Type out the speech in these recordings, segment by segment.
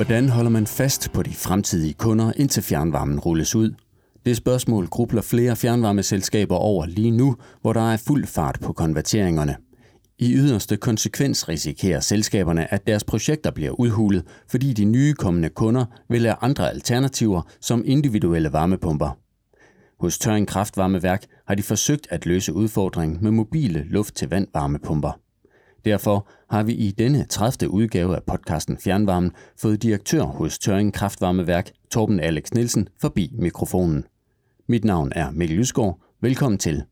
Hvordan holder man fast på de fremtidige kunder, indtil fjernvarmen rulles ud? Det spørgsmål grubler flere fjernvarmeselskaber over lige nu, hvor der er fuld fart på konverteringerne. I yderste konsekvens risikerer selskaberne, at deres projekter bliver udhulet, fordi de nye kommende kunder vil have andre alternativer som individuelle varmepumper. Hos Tøring Kraftvarmeværk har de forsøgt at løse udfordringen med mobile luft-til-vand varmepumper. Derfor har vi i denne 30. udgave af podcasten Fjernvarmen fået direktør hos Tøring Kraftvarmeværk, Torben Alex Nielsen, forbi mikrofonen. Mit navn er Mikkel Lysgaard. Velkommen til.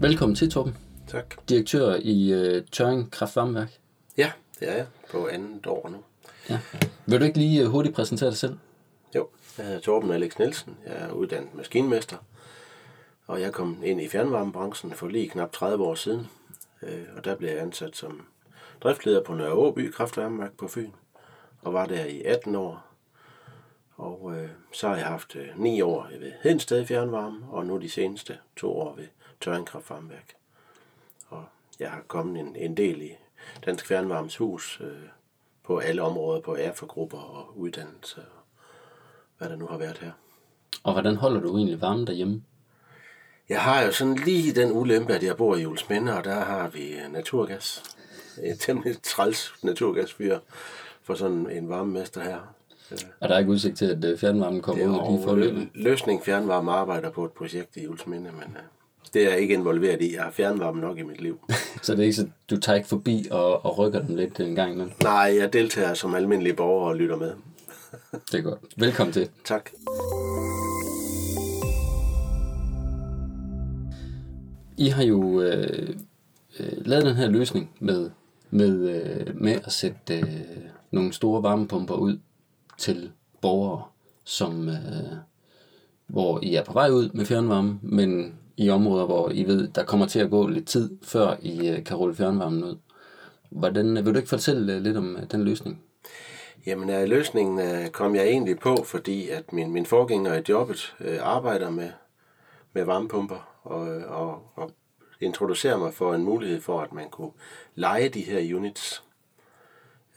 Velkommen til, Torben. Tak. Direktør i uh, Tøring Kraftvarmeværk. Ja, det er jeg på andet år nu. Ja. Vil du ikke lige uh, hurtigt præsentere dig selv? Jo, jeg hedder Torben Alex Nielsen. Jeg er uddannet maskinmester. Og jeg kom ind i fjernvarmebranchen for lige knap 30 år siden. Øh, og der blev jeg ansat som driftleder på Nørre Åby Kraftværmeværk på Fyn. Og var der i 18 år. Og øh, så har jeg haft øh, 9 år ved Hedensted Fjernvarme, og nu de seneste to år ved Tøring Kraftvarmeværk. Og jeg har kommet en, en del i Dansk Fjernvarmes Hus øh, på alle områder, på erfagrupper og uddannelse og hvad der nu har været her. Og hvordan holder du egentlig varmen derhjemme? Jeg har jo sådan lige den ulempe, at jeg bor i Julesminde, og der har vi naturgas. Et temmelig træls naturgasfyr for sådan en varmemester her. Er der ikke udsigt til, at øh, fjernvarmen kommer ud lige for lø- Løsning Fjernvarme arbejder på et projekt i Julesminde, men det er jeg ikke involveret i. Jeg har fjernvarme nok i mit liv. så det er ikke så, du tager ikke forbi og, og rykker dem lidt en gang imellem? Nej, jeg deltager som almindelig borger og lytter med. det er godt. Velkommen til. Tak. I har jo øh, øh, lavet den her løsning med, med, øh, med at sætte øh, nogle store varmepumper ud til borgere, som, øh, hvor I er på vej ud med fjernvarme, men i områder, hvor I ved, der kommer til at gå lidt tid, før I øh, kan rulle fjernvarmen ud. Hvordan, øh, vil du ikke fortælle øh, lidt om øh, den løsning? Jamen, øh, løsningen øh, kom jeg egentlig på, fordi at min, min forgænger i jobbet øh, arbejder med, med varmepumper, og, øh, og, og introducerer mig for en mulighed for, at man kunne lege de her units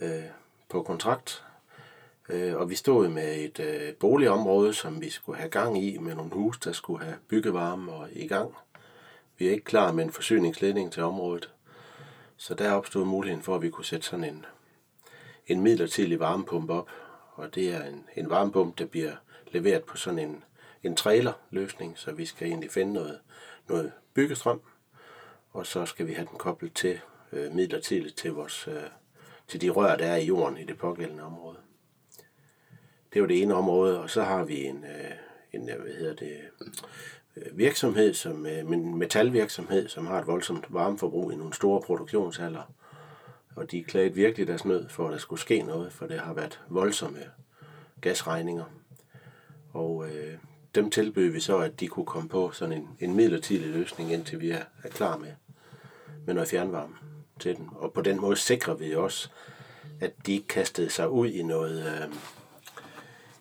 øh, på kontrakt. Øh, og vi stod med et øh, boligområde, som vi skulle have gang i, med nogle hus, der skulle have byggevarme og i gang. Vi er ikke klar med en forsyningsledning til området. Så der opstod muligheden for, at vi kunne sætte sådan en, en midlertidig varmepumpe op. Og det er en, en varmepumpe, der bliver leveret på sådan en, en trailerløsning, så vi skal egentlig finde noget, noget byggestrøm, og så skal vi have den koblet til øh, midlertidigt til, vores, øh, til de rør, der er i jorden i det pågældende område. Det er jo det ene område, og så har vi en, øh, en øh, hvad hedder det, øh, virksomhed, som øh, en metalvirksomhed, som har et voldsomt varmeforbrug i nogle store produktionshaller. Og de klagede virkelig deres nød for, at der skulle ske noget, for det har været voldsomme gasregninger. Og øh, dem tilbød vi så, at de kunne komme på sådan en, en midlertidig løsning, indtil vi er, er klar med, med noget fjernvarme til den. Og på den måde sikrer vi også, at de ikke kastede sig ud i noget, øh,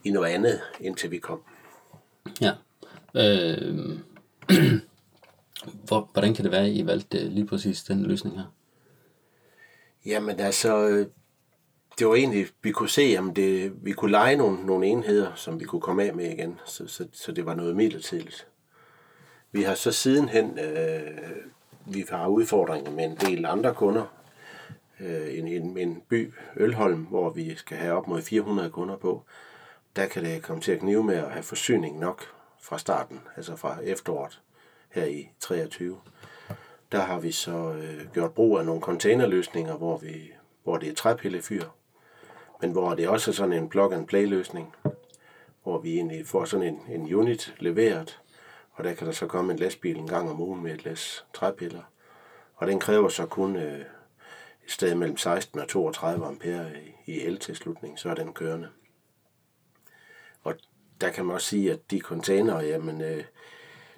i noget andet, indtil vi kom. Ja. Øh, hvor, hvordan kan det være, at I valgte lige præcis den løsning her? Jamen altså, det var egentlig, vi kunne se, om det, vi kunne lege nogle, nogle enheder, som vi kunne komme af med igen, så, så, så det var noget midlertidigt. Vi har så sidenhen, øh, vi har udfordringer med en del andre kunder, øh, en, en, en by, Ølholm, hvor vi skal have op mod 400 kunder på. Der kan det komme til at knive med at have forsyning nok fra starten, altså fra efteråret her i 23. Der har vi så øh, gjort brug af nogle containerløsninger, hvor, vi, hvor det er træpillefyr, men hvor det også er sådan en plug-and-play-løsning, hvor vi egentlig får sådan en, en unit leveret, og der kan der så komme en lastbil en gang om ugen med et læs træpiller. Og den kræver så kun øh, et sted mellem 16 og 32 ampere i, i el-tilslutning, så er den kørende. Og der kan man også sige, at de containere, jamen, øh,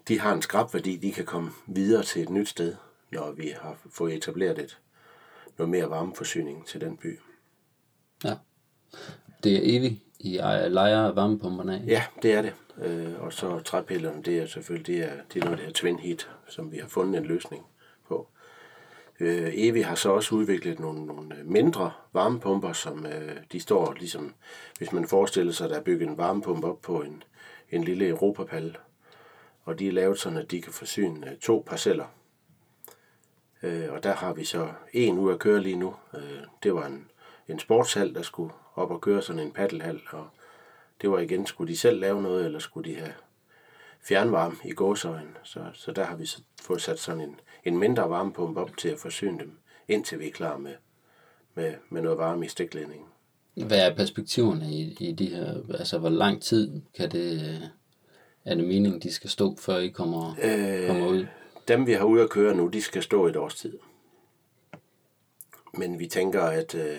de har en skrabværdi, de kan komme videre til et nyt sted, når vi har fået etableret et, noget mere varmeforsyning til den by. Det er evigt, I leger varmepumperne af? Ja, det er det. Øh, og så træpillerne, det er selvfølgelig det er, det er noget, der er twin heat, som vi har fundet en løsning på. Øh, Evi har så også udviklet nogle, nogle øh, mindre varmepumper, som øh, de står ligesom, hvis man forestiller sig, at der er bygget en varmepumpe op på en, en lille europapal, og de er lavet sådan, at de kan forsyne øh, to parceller. Øh, og der har vi så en ud at køre lige nu. Øh, det var en, en sportshal, der skulle op og køre sådan en paddelhal, og det var igen, skulle de selv lave noget, eller skulle de have fjernvarme i gåsøjen. Så, så der har vi så fået sat sådan en, en mindre varmepumpe op til at forsyne dem, indtil vi er klar med, med, med noget varme i stikledningen. Hvad er perspektiverne i, i de her, altså hvor lang tid kan det, er det meningen, de skal stå, før I kommer, øh, kommer ud? Dem vi har ude at køre nu, de skal stå et års tid. Men vi tænker, at øh,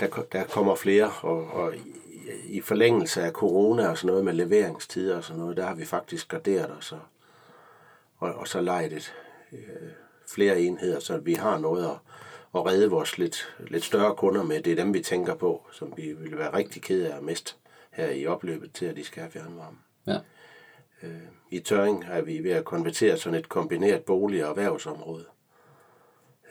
der, der kommer flere, og, og i forlængelse af corona og sådan noget med leveringstider og sådan noget, der har vi faktisk garderet os og, og, og så lejet et, øh, flere enheder, så vi har noget at, at redde vores lidt, lidt større kunder med. Det er dem, vi tænker på, som vi vil være rigtig ked af at miste her i opløbet til, at de skal have fjernvarme. Ja. Øh, I Tøring er vi ved at konvertere sådan et kombineret bolig- og erhvervsområde.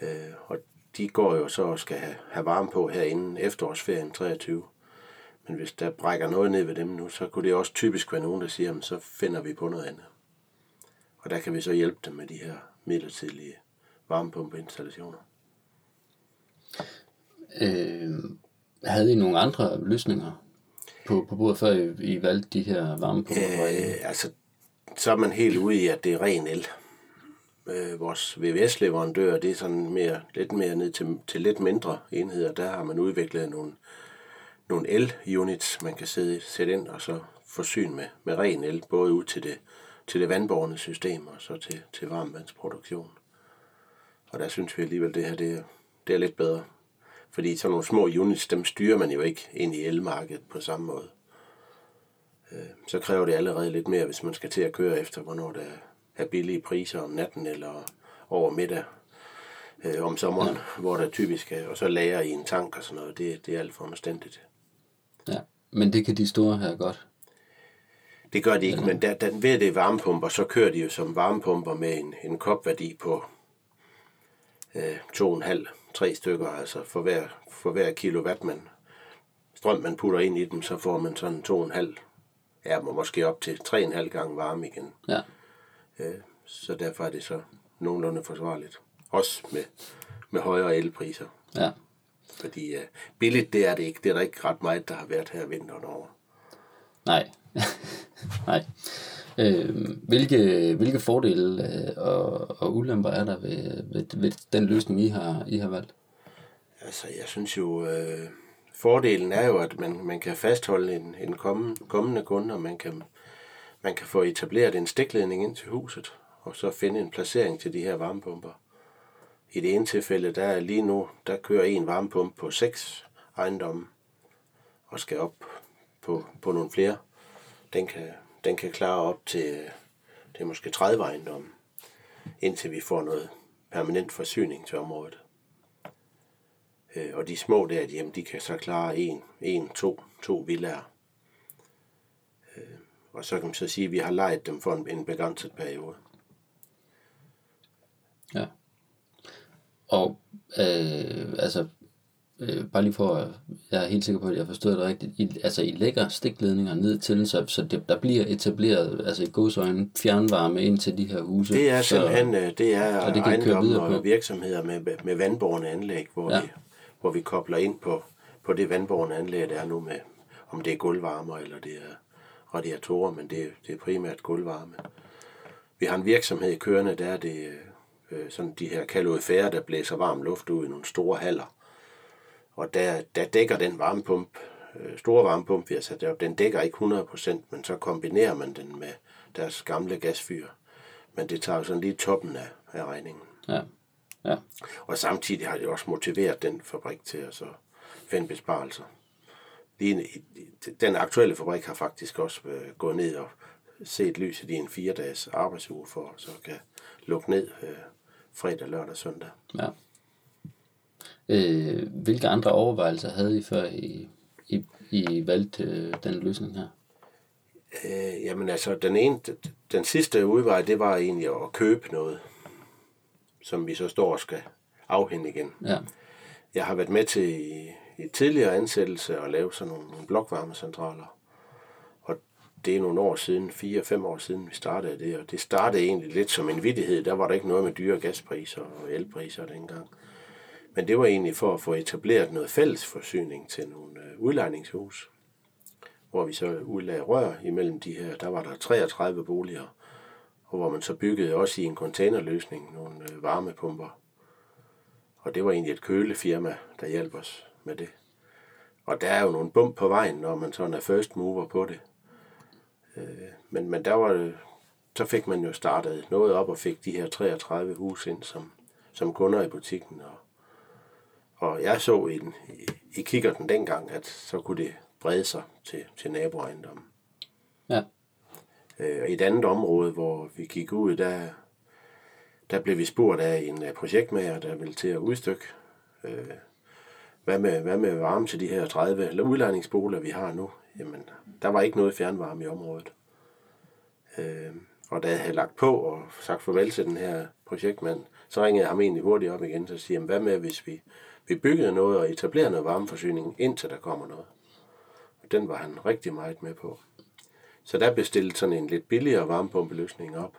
Øh, og de går jo så og skal have, have varme på her inden efterårsferien 23. Men hvis der brækker noget ned ved dem nu, så kunne det også typisk være nogen, der siger, så finder vi på noget andet. Og der kan vi så hjælpe dem med de her midlertidige varmepumpeinstallationer. Øh, havde I nogle andre løsninger på, på bordet, før I, I valgte de her varmepumper? Øh, altså, så er man helt ude i, at det er ren el. Øh, vores VVS-leverandør, det er sådan mere, lidt mere ned til, til lidt mindre enheder. Der har man udviklet nogle nogle el-units, man kan sidde, sætte ind og så forsyne med, med ren el, både ud til det, til det vandborgende system og så til, til varmvandsproduktion. Og der synes vi alligevel, det her det, det er lidt bedre. Fordi sådan nogle små units, dem styrer man jo ikke ind i elmarkedet på samme måde. Øh, så kræver det allerede lidt mere, hvis man skal til at køre efter, hvornår der er billige priser om natten eller over middag øh, om sommeren, ja. hvor der typisk er, og så lager i en tank og sådan noget, det, det er alt for omstændigt. Ja, men det kan de store her godt. Det gør de ikke, men der, der, ved det varmepumper, så kører de jo som varmepumper med en, en kopværdi på øh, 2,5-3 stykker, altså for hver, for hver kilowatt man, strøm man putter ind i dem, så får man sådan 2,5, ja, måske op til 3,5 gange varme igen. Ja. Øh, så derfor er det så nogenlunde forsvarligt. Også med, med højere elpriser. Ja. Fordi uh, billigt, det er det ikke. Det er der ikke ret meget, der har været her vinteren over. Nej. Nej. Øh, hvilke, hvilke fordele øh, og, og ulemper er der ved, ved, ved den løsning, I har, I har valgt? Altså, jeg synes jo, øh, fordelen er jo, at man, man kan fastholde en, en kommende, kommende kunde, og man kan, man kan få etableret en stikledning ind til huset, og så finde en placering til de her varmepumper. I det ene tilfælde, der er lige nu, der kører en varmepumpe på seks ejendomme og skal op på, på nogle flere. Den kan, den kan klare op til, til måske 30 ejendomme, indtil vi får noget permanent forsyning til området. Øh, og de små der, jamen, de kan så klare en, en to, to villager. Øh, og så kan man så sige, at vi har lejet dem for en, en begrænset periode. Ja. Og øh, altså, øh, bare lige for, at jeg er helt sikker på, at jeg forstod det rigtigt, I, altså I lægger stikledninger ned til, så, så det, der bliver etableret, altså i godsøjne, fjernvarme ind til de her huse. Det er simpelthen, så, det er det ejendomme og virksomheder med, med vandborgende anlæg, hvor, ja. vi, hvor vi kobler ind på, på det vandborgende anlæg, der er nu med, om det er gulvvarmer eller det er radiatorer, men det, det er primært gulvvarme. Vi har en virksomhed kørende, der er det øh, sådan de her kalorifære, der blæser varm luft ud i nogle store haller. Og der, der dækker den varmepump, øh, store varmepump, vi har sat op, den dækker ikke 100%, men så kombinerer man den med deres gamle gasfyr. Men det tager sådan lige toppen af, af regningen. Ja. Ja. Og samtidig har det også motiveret den fabrik til at så finde besparelser. Lige, den aktuelle fabrik har faktisk også øh, gået ned og set lyset i en fire dages arbejdsuge for så kan lukke ned øh, fredag, lørdag, søndag. Ja. Øh, hvilke andre overvejelser havde I før I, I, I valgte øh, den løsning her? Øh, jamen altså, den, ene, den sidste udvej, det var egentlig at købe noget, som vi så står og skal, afhænde igen. Ja. Jeg har været med til i, i tidligere ansættelse at lave sådan nogle, nogle blokvarmecentraler. Og det er nogle år siden, fire-fem år siden, vi startede det. Og det startede egentlig lidt som en vidighed. Der var der ikke noget med dyre gaspriser og elpriser dengang. Men det var egentlig for at få etableret noget fælles forsyning til nogle øh, udlejningshus. Hvor vi så udlagde rør imellem de her. Der var der 33 boliger. Og hvor man så byggede også i en containerløsning nogle øh, varmepumper. Og det var egentlig et kølefirma, der hjalp os med det. Og der er jo nogle bump på vejen, når man sådan er first mover på det. Øh, men, men der var det, så fik man jo startet noget op og fik de her 33 hus ind som, som kunder i butikken. Og, og jeg så i, den, i, i kikkerten dengang, at så kunne det brede sig til, til naboejendommen. Ja. Øh, og i et andet område, hvor vi gik ud, der, der blev vi spurgt af en projektmager, der ville til at udstykke, øh, hvad, med, hvad med varme til de her 30 eller udlejningsboliger, vi har nu? Jamen, der var ikke noget fjernvarme i området. Øh, og da jeg havde lagt på og sagt farvel til den her projektmand, så ringede jeg ham egentlig hurtigt op igen, og siger, hvad med, hvis vi, vi byggede noget og etablerede noget varmeforsyning, indtil der kommer noget. Og den var han rigtig meget med på. Så der bestilte sådan en lidt billigere varmepumpeløsning op.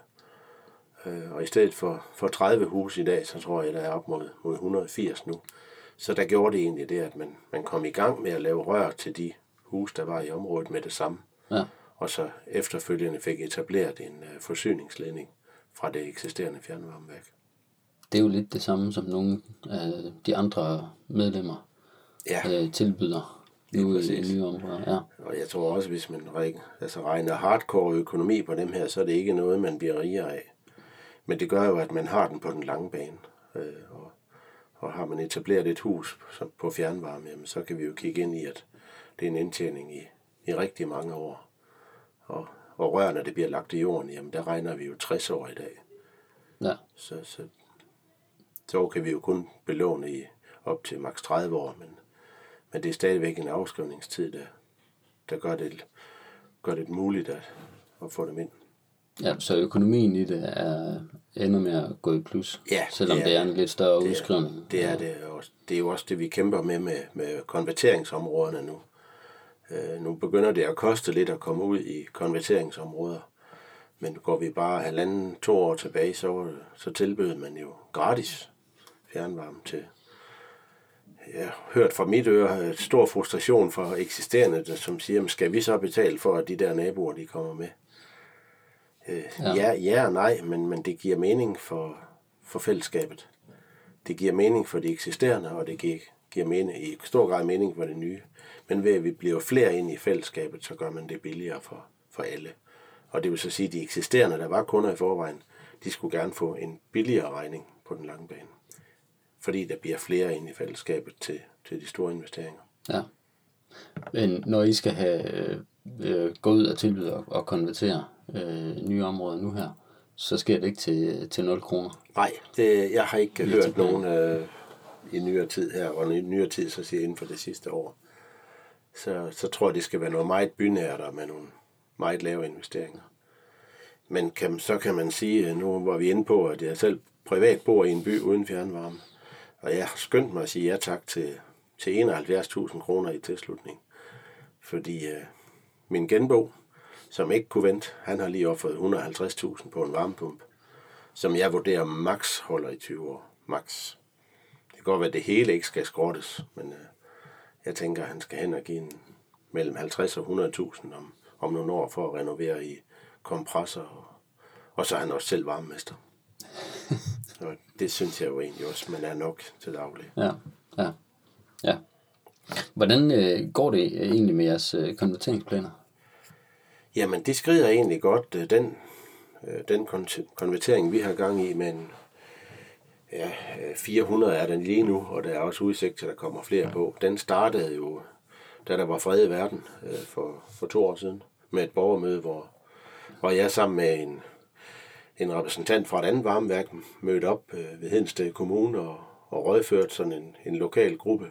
Øh, og i stedet for, for 30 huse i dag, så tror jeg, der er op mod, mod 180 nu. Så der gjorde det egentlig det, at man, man kom i gang med at lave rør til de hus, der var i området med det samme. Ja. Og så efterfølgende fik etableret en uh, forsyningsledning fra det eksisterende fjernvarmeværk. Det er jo lidt det samme, som nogle af de andre medlemmer Ja, øh, tilbyder nu i nye områder. Ja. og jeg tror også, hvis man altså regner hardcore økonomi på dem her, så er det ikke noget, man bliver rigere af. Men det gør jo, at man har den på den lange bane. Øh, og, og har man etableret et hus på fjernvarme, jamen, så kan vi jo kigge ind i, at det er en indtjening i, i rigtig mange år. Og, og rørene, det bliver lagt i jorden, jamen der regner vi jo 60 år i dag. ja. Så, så, så kan vi jo kun belåne i op til maks 30 år, men, men det er stadigvæk en afskrivningstid, der, der gør, det, gør det muligt at, at få dem ind. Ja, så økonomien i det er ender med at gå i plus, Ja, selvom det det er er, en lidt større Det er- udskrivning. Det er det også. Det er jo også det, vi kæmper med med, med konverteringsområderne nu. Øh, nu begynder det at koste lidt at komme ud i konverteringsområder. Men går vi bare halvanden, to år tilbage, så, så tilbød man jo gratis fjernvarme til. Jeg har hørt fra mit øre et stor frustration fra eksisterende, som siger, "Men skal vi så betale for, at de der naboer, de kommer med? Øh, ja. Ja, ja og nej, men, men det giver mening for, for fællesskabet. Det giver mening for de eksisterende, og det giver, giver mening, i stor grad mening for det nye. Men ved at vi bliver flere ind i fællesskabet, så gør man det billigere for, for alle. Og det vil så sige, at de eksisterende, der var kunder i forvejen, de skulle gerne få en billigere regning på den lange bane. Fordi der bliver flere ind i fællesskabet til, til de store investeringer. Ja. Men når I skal have øh, øh, gå ud og tilbyde og, og konvertere øh, nye områder nu her, så sker det ikke til, til 0 kroner. Nej, det, jeg har ikke hørt nogen øh, i nyere tid her, og i nyere tid, så siger jeg inden for det sidste år. Så, så tror jeg, det skal være noget meget bynært og med nogle meget lave investeringer. Men kan, så kan man sige, øh, nu var vi inde på, at jeg selv privat bor i en by uden fjernvarme. Og jeg har skyndt mig at sige ja tak til, til 71.000 kroner i tilslutning. Fordi øh, min genbo, som ikke kunne vente, han har lige offeret 150.000 på en varmepumpe som jeg vurderer max holder i 20 år. Max. Det kan godt være, at det hele ikke skal skrottes, men øh, jeg tænker, at han skal hen og give en, mellem 50 og 100.000 om, om nogle år for at renovere i kompressor, og, og så er han også selv varmemester. og det synes jeg jo egentlig også, man er nok til daglig. Ja, ja, ja. Hvordan øh, går det egentlig med jeres øh, konverteringsplaner? Jamen, det skrider egentlig godt. øh, Den, øh, den kon- konvertering, vi har gang i, men ja, øh, 400 er den lige nu, og der er også udsigt til, at der kommer flere på. Den startede jo, da der var fred i verden øh, for, for to år siden, med et borgermøde, hvor, hvor jeg sammen med en, en repræsentant fra et andet varmeværk mødte op øh, ved Hedensted Kommune og, og rådførte sådan en, en lokal gruppe,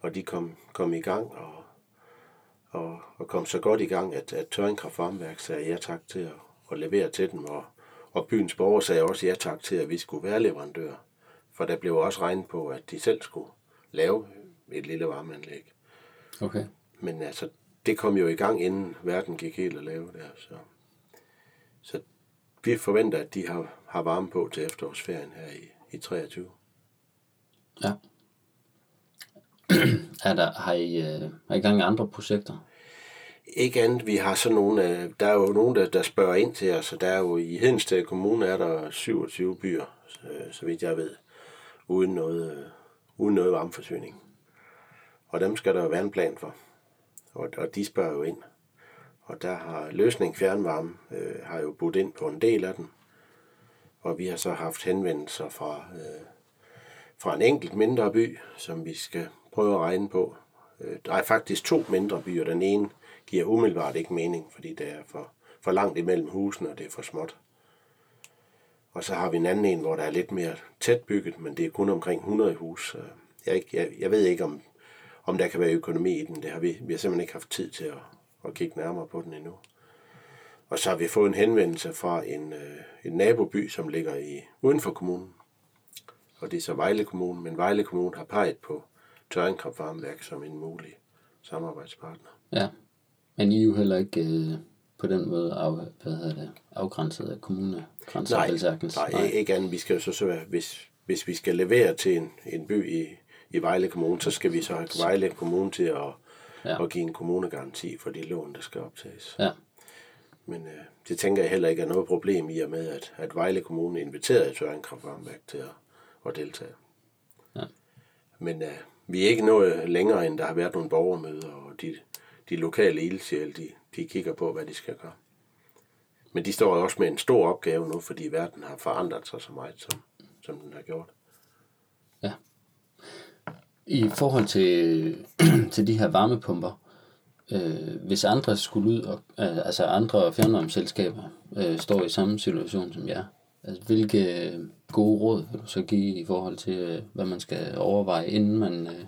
og de kom, kom i gang, og og, og kom så godt i gang, at, at Tøring Kraftvarmeværk sagde ja tak til at, at levere til dem, og, og byens borgere sagde også ja tak til, at vi skulle være leverandør. For der blev også regnet på, at de selv skulle lave et lille varmeanlæg. Okay. Men altså, det kom jo i gang, inden verden gik helt at lave der. Så, så vi forventer, at de har, har varme på til efterårsferien her i, i 23. Ja. er der, har, I, øh, har I gang i andre projekter? Ikke andet, vi har sådan nogle, øh, der er jo nogen, der, der spørger ind til os, og der er jo i Hedensted Kommune er der 27 byer, så, så vidt jeg ved, uden noget, øh, uden noget varmeforsyning. Og dem skal der jo være en plan for. Og, og de spørger jo ind. Og der har løsning fjernvarme, øh, har jo budt ind på en del af den. Og vi har så haft henvendelser fra, øh, fra en enkelt mindre by, som vi skal prøve at regne på. Øh, der er faktisk to mindre byer. Den ene giver umiddelbart ikke mening, fordi det er for, for langt imellem husene, og det er for småt. Og så har vi en anden en, hvor der er lidt mere tæt bygget, men det er kun omkring 100 hus. Jeg, jeg, jeg ved ikke, om, om der kan være økonomi i den. Det har vi, vi har simpelthen ikke haft tid til at, at kigge nærmere på den endnu. Og så har vi fået en henvendelse fra en, øh, en naboby, som ligger i uden for kommunen. Og det er så Vejle Kommune, men Vejle Kommune har peget på Tørringkrop Varmeværk som en mulig samarbejdspartner. Ja, men I er jo heller ikke øh, på den måde af, hvad hedder det, afgrænset af kommunegrænser. Nej, vel nej, nej, ikke andet. Vi skal jo så, så være, hvis, hvis vi skal levere til en, en by i, i Vejle Kommune, så skal vi så have Vejle Kommune til at, ja. at give en kommunegaranti for de lån, der skal optages. Ja, Men øh, det tænker jeg heller ikke er noget problem i og med, at, at Vejle Kommune inviterede Tøring Kraftvarmeværk til at, at deltage. Ja. Men øh, vi er ikke nået længere, end der har været nogle borgermøder, og de, de lokale ildsjæle, de, de kigger på, hvad de skal gøre. Men de står også med en stor opgave nu, fordi verden har forandret sig så meget, som, som den har gjort. ja. I forhold til, til de her varmepumper, øh, hvis andre skulle ud, og, øh, altså andre fjernvarmeselskaber øh, står i samme situation som jer, altså, hvilke øh, gode råd vil du så give i forhold til, øh, hvad man skal overveje, inden man øh,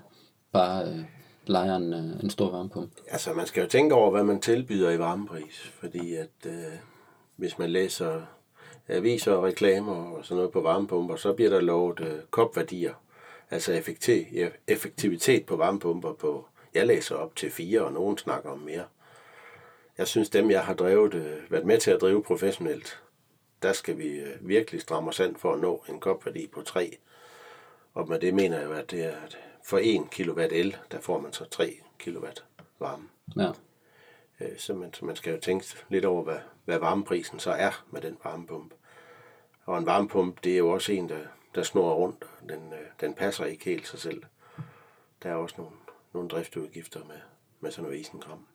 bare øh, leger en, øh, en stor varmepumpe? Altså, man skal jo tænke over, hvad man tilbyder i varmepris, fordi at øh, hvis man læser aviser og reklamer og sådan noget på varmepumper, så bliver der lovet øh, kopværdier, altså effektivitet på varmepumper på, jeg læser op til fire, og nogen snakker om mere. Jeg synes, dem jeg har drevet, øh, været med til at drive professionelt, der skal vi øh, virkelig stramme os an for at nå en kopværdi på 3. Og med det mener jeg at det er, at for 1 kW el, der får man så 3 kW varme. Ja, Øh, Så man, så man skal jo tænke lidt over, hvad, hvad varmeprisen så er med den varmepumpe. Og en varmepumpe, det er jo også en, der, der snor rundt. Den, øh, den passer ikke helt sig selv. Der er også nogle, nogle driftudgifter med, med sådan noget isenkram.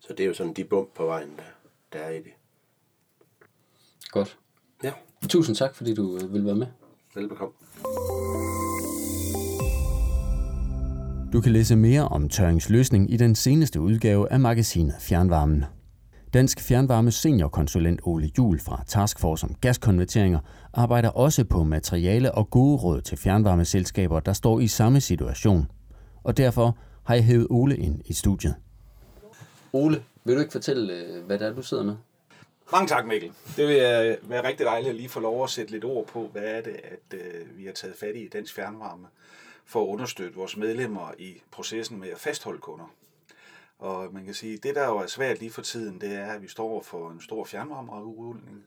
Så det er jo sådan de bump på vejen, der, der er i det. godt. Ja, Tusind tak, fordi du øh, vil være med. velbekomme. Du kan læse mere om Tørrings løsning i den seneste udgave af magasinet Fjernvarmen. Dansk Fjernvarmes seniorkonsulent Ole Jul fra Taskforce om gaskonverteringer arbejder også på materiale og gode råd til fjernvarmeselskaber, der står i samme situation. Og derfor har jeg hævet Ole ind i studiet. Ole, vil du ikke fortælle, øh, hvad det er, du sidder med? Mange tak, Mikkel. Det vil øh, være rigtig dejligt at lige få lov at sætte lidt ord på, hvad er det, at øh, vi har taget fat i i Dansk Fjernvarme for at understøtte vores medlemmer i processen med at fastholde kunder. Og man kan sige, det der jo er svært lige for tiden, det er, at vi står for en stor fjernvarmeudrulning,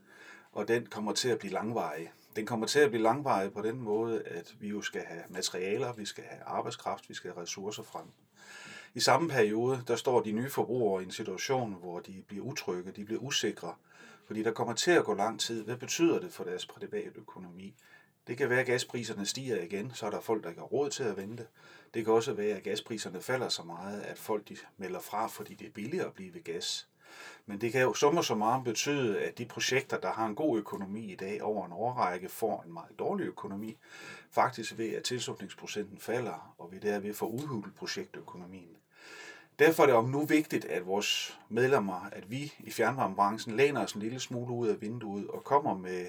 og den kommer til at blive langvarig. Den kommer til at blive langvarig på den måde, at vi jo skal have materialer, vi skal have arbejdskraft, vi skal have ressourcer frem. I samme periode, der står de nye forbrugere i en situation, hvor de bliver utrygge, de bliver usikre, fordi der kommer til at gå lang tid. Hvad betyder det for deres private økonomi? Det kan være, at gaspriserne stiger igen, så er der folk, der ikke har råd til at vente. Det kan også være, at gaspriserne falder så meget, at folk de melder fra, fordi det er billigere at blive ved gas. Men det kan jo summer så meget betyde, at de projekter, der har en god økonomi i dag over en årrække, får en meget dårlig økonomi, faktisk ved at tilslutningsprocenten falder, og vi derved får udhulet projektøkonomien. Derfor er det om nu vigtigt, at vores medlemmer, at vi i fjernvarmebranchen læner os en lille smule ud af vinduet og kommer med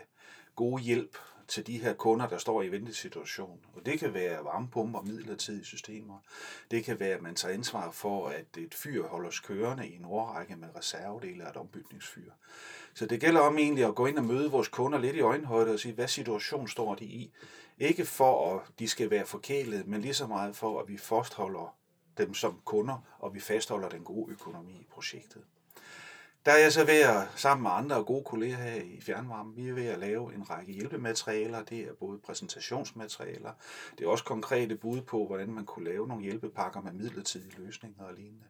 gode hjælp til de her kunder, der står i ventesituation. Og det kan være varmepumper, midlertidige systemer. Det kan være, at man tager ansvar for, at et fyr holdes kørende i en årrække med reservedele af et ombygningsfyr. Så det gælder om egentlig at gå ind og møde vores kunder lidt i øjenhøjde og sige, hvad situation står de i. Ikke for, at de skal være forkælet, men lige så meget for, at vi fastholder dem som kunder, og vi fastholder den gode økonomi i projektet. Der er jeg så ved at, sammen med andre gode kolleger her i Fjernvarme, vi er ved at lave en række hjælpematerialer. Det er både præsentationsmaterialer, det er også konkrete bud på, hvordan man kunne lave nogle hjælpepakker med midlertidige løsninger og lignende.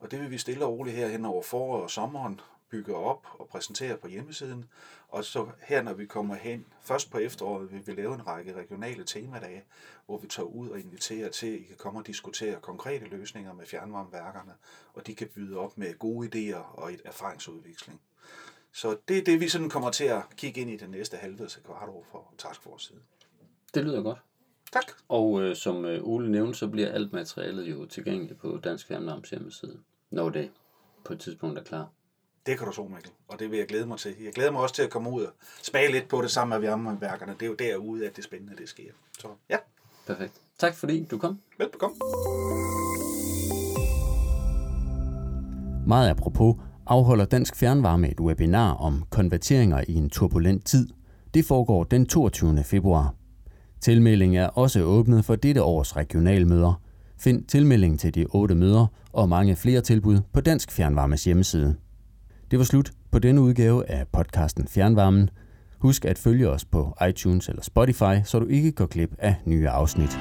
Og det vil vi stille og roligt her hen over foråret og sommeren bygge op og præsentere på hjemmesiden. Og så her, når vi kommer hen, først på efteråret, vil vi lave en række regionale temadage, hvor vi tager ud og inviterer til, at I kan komme og diskutere konkrete løsninger med fjernvarmeværkerne, og de kan byde op med gode idéer og et erfaringsudveksling. Så det er det, vi sådan kommer til at kigge ind i det næste halve til kvart år for Taskforce side. Det lyder godt. Tak. Og øh, som øh, Ole nævnte, så bliver alt materialet jo tilgængeligt på Dansk Fjernvarmes hjemmeside, når det på et tidspunkt er klar. Det kan du så, Mikkel, og det vil jeg glæde mig til. Jeg glæder mig også til at komme ud og smage lidt på det sammen med varmeværkerne. Det er jo derude, at det spændende det sker. Så ja. Perfekt. Tak fordi du kom. Velbekomme. Meget apropos afholder Dansk Fjernvarme et webinar om konverteringer i en turbulent tid. Det foregår den 22. februar. Tilmelding er også åbnet for dette års regionalmøder. Find tilmelding til de otte møder og mange flere tilbud på Dansk Fjernvarmes hjemmeside. Det var slut på denne udgave af podcasten Fjernvarmen. Husk at følge os på iTunes eller Spotify, så du ikke går glip af nye afsnit.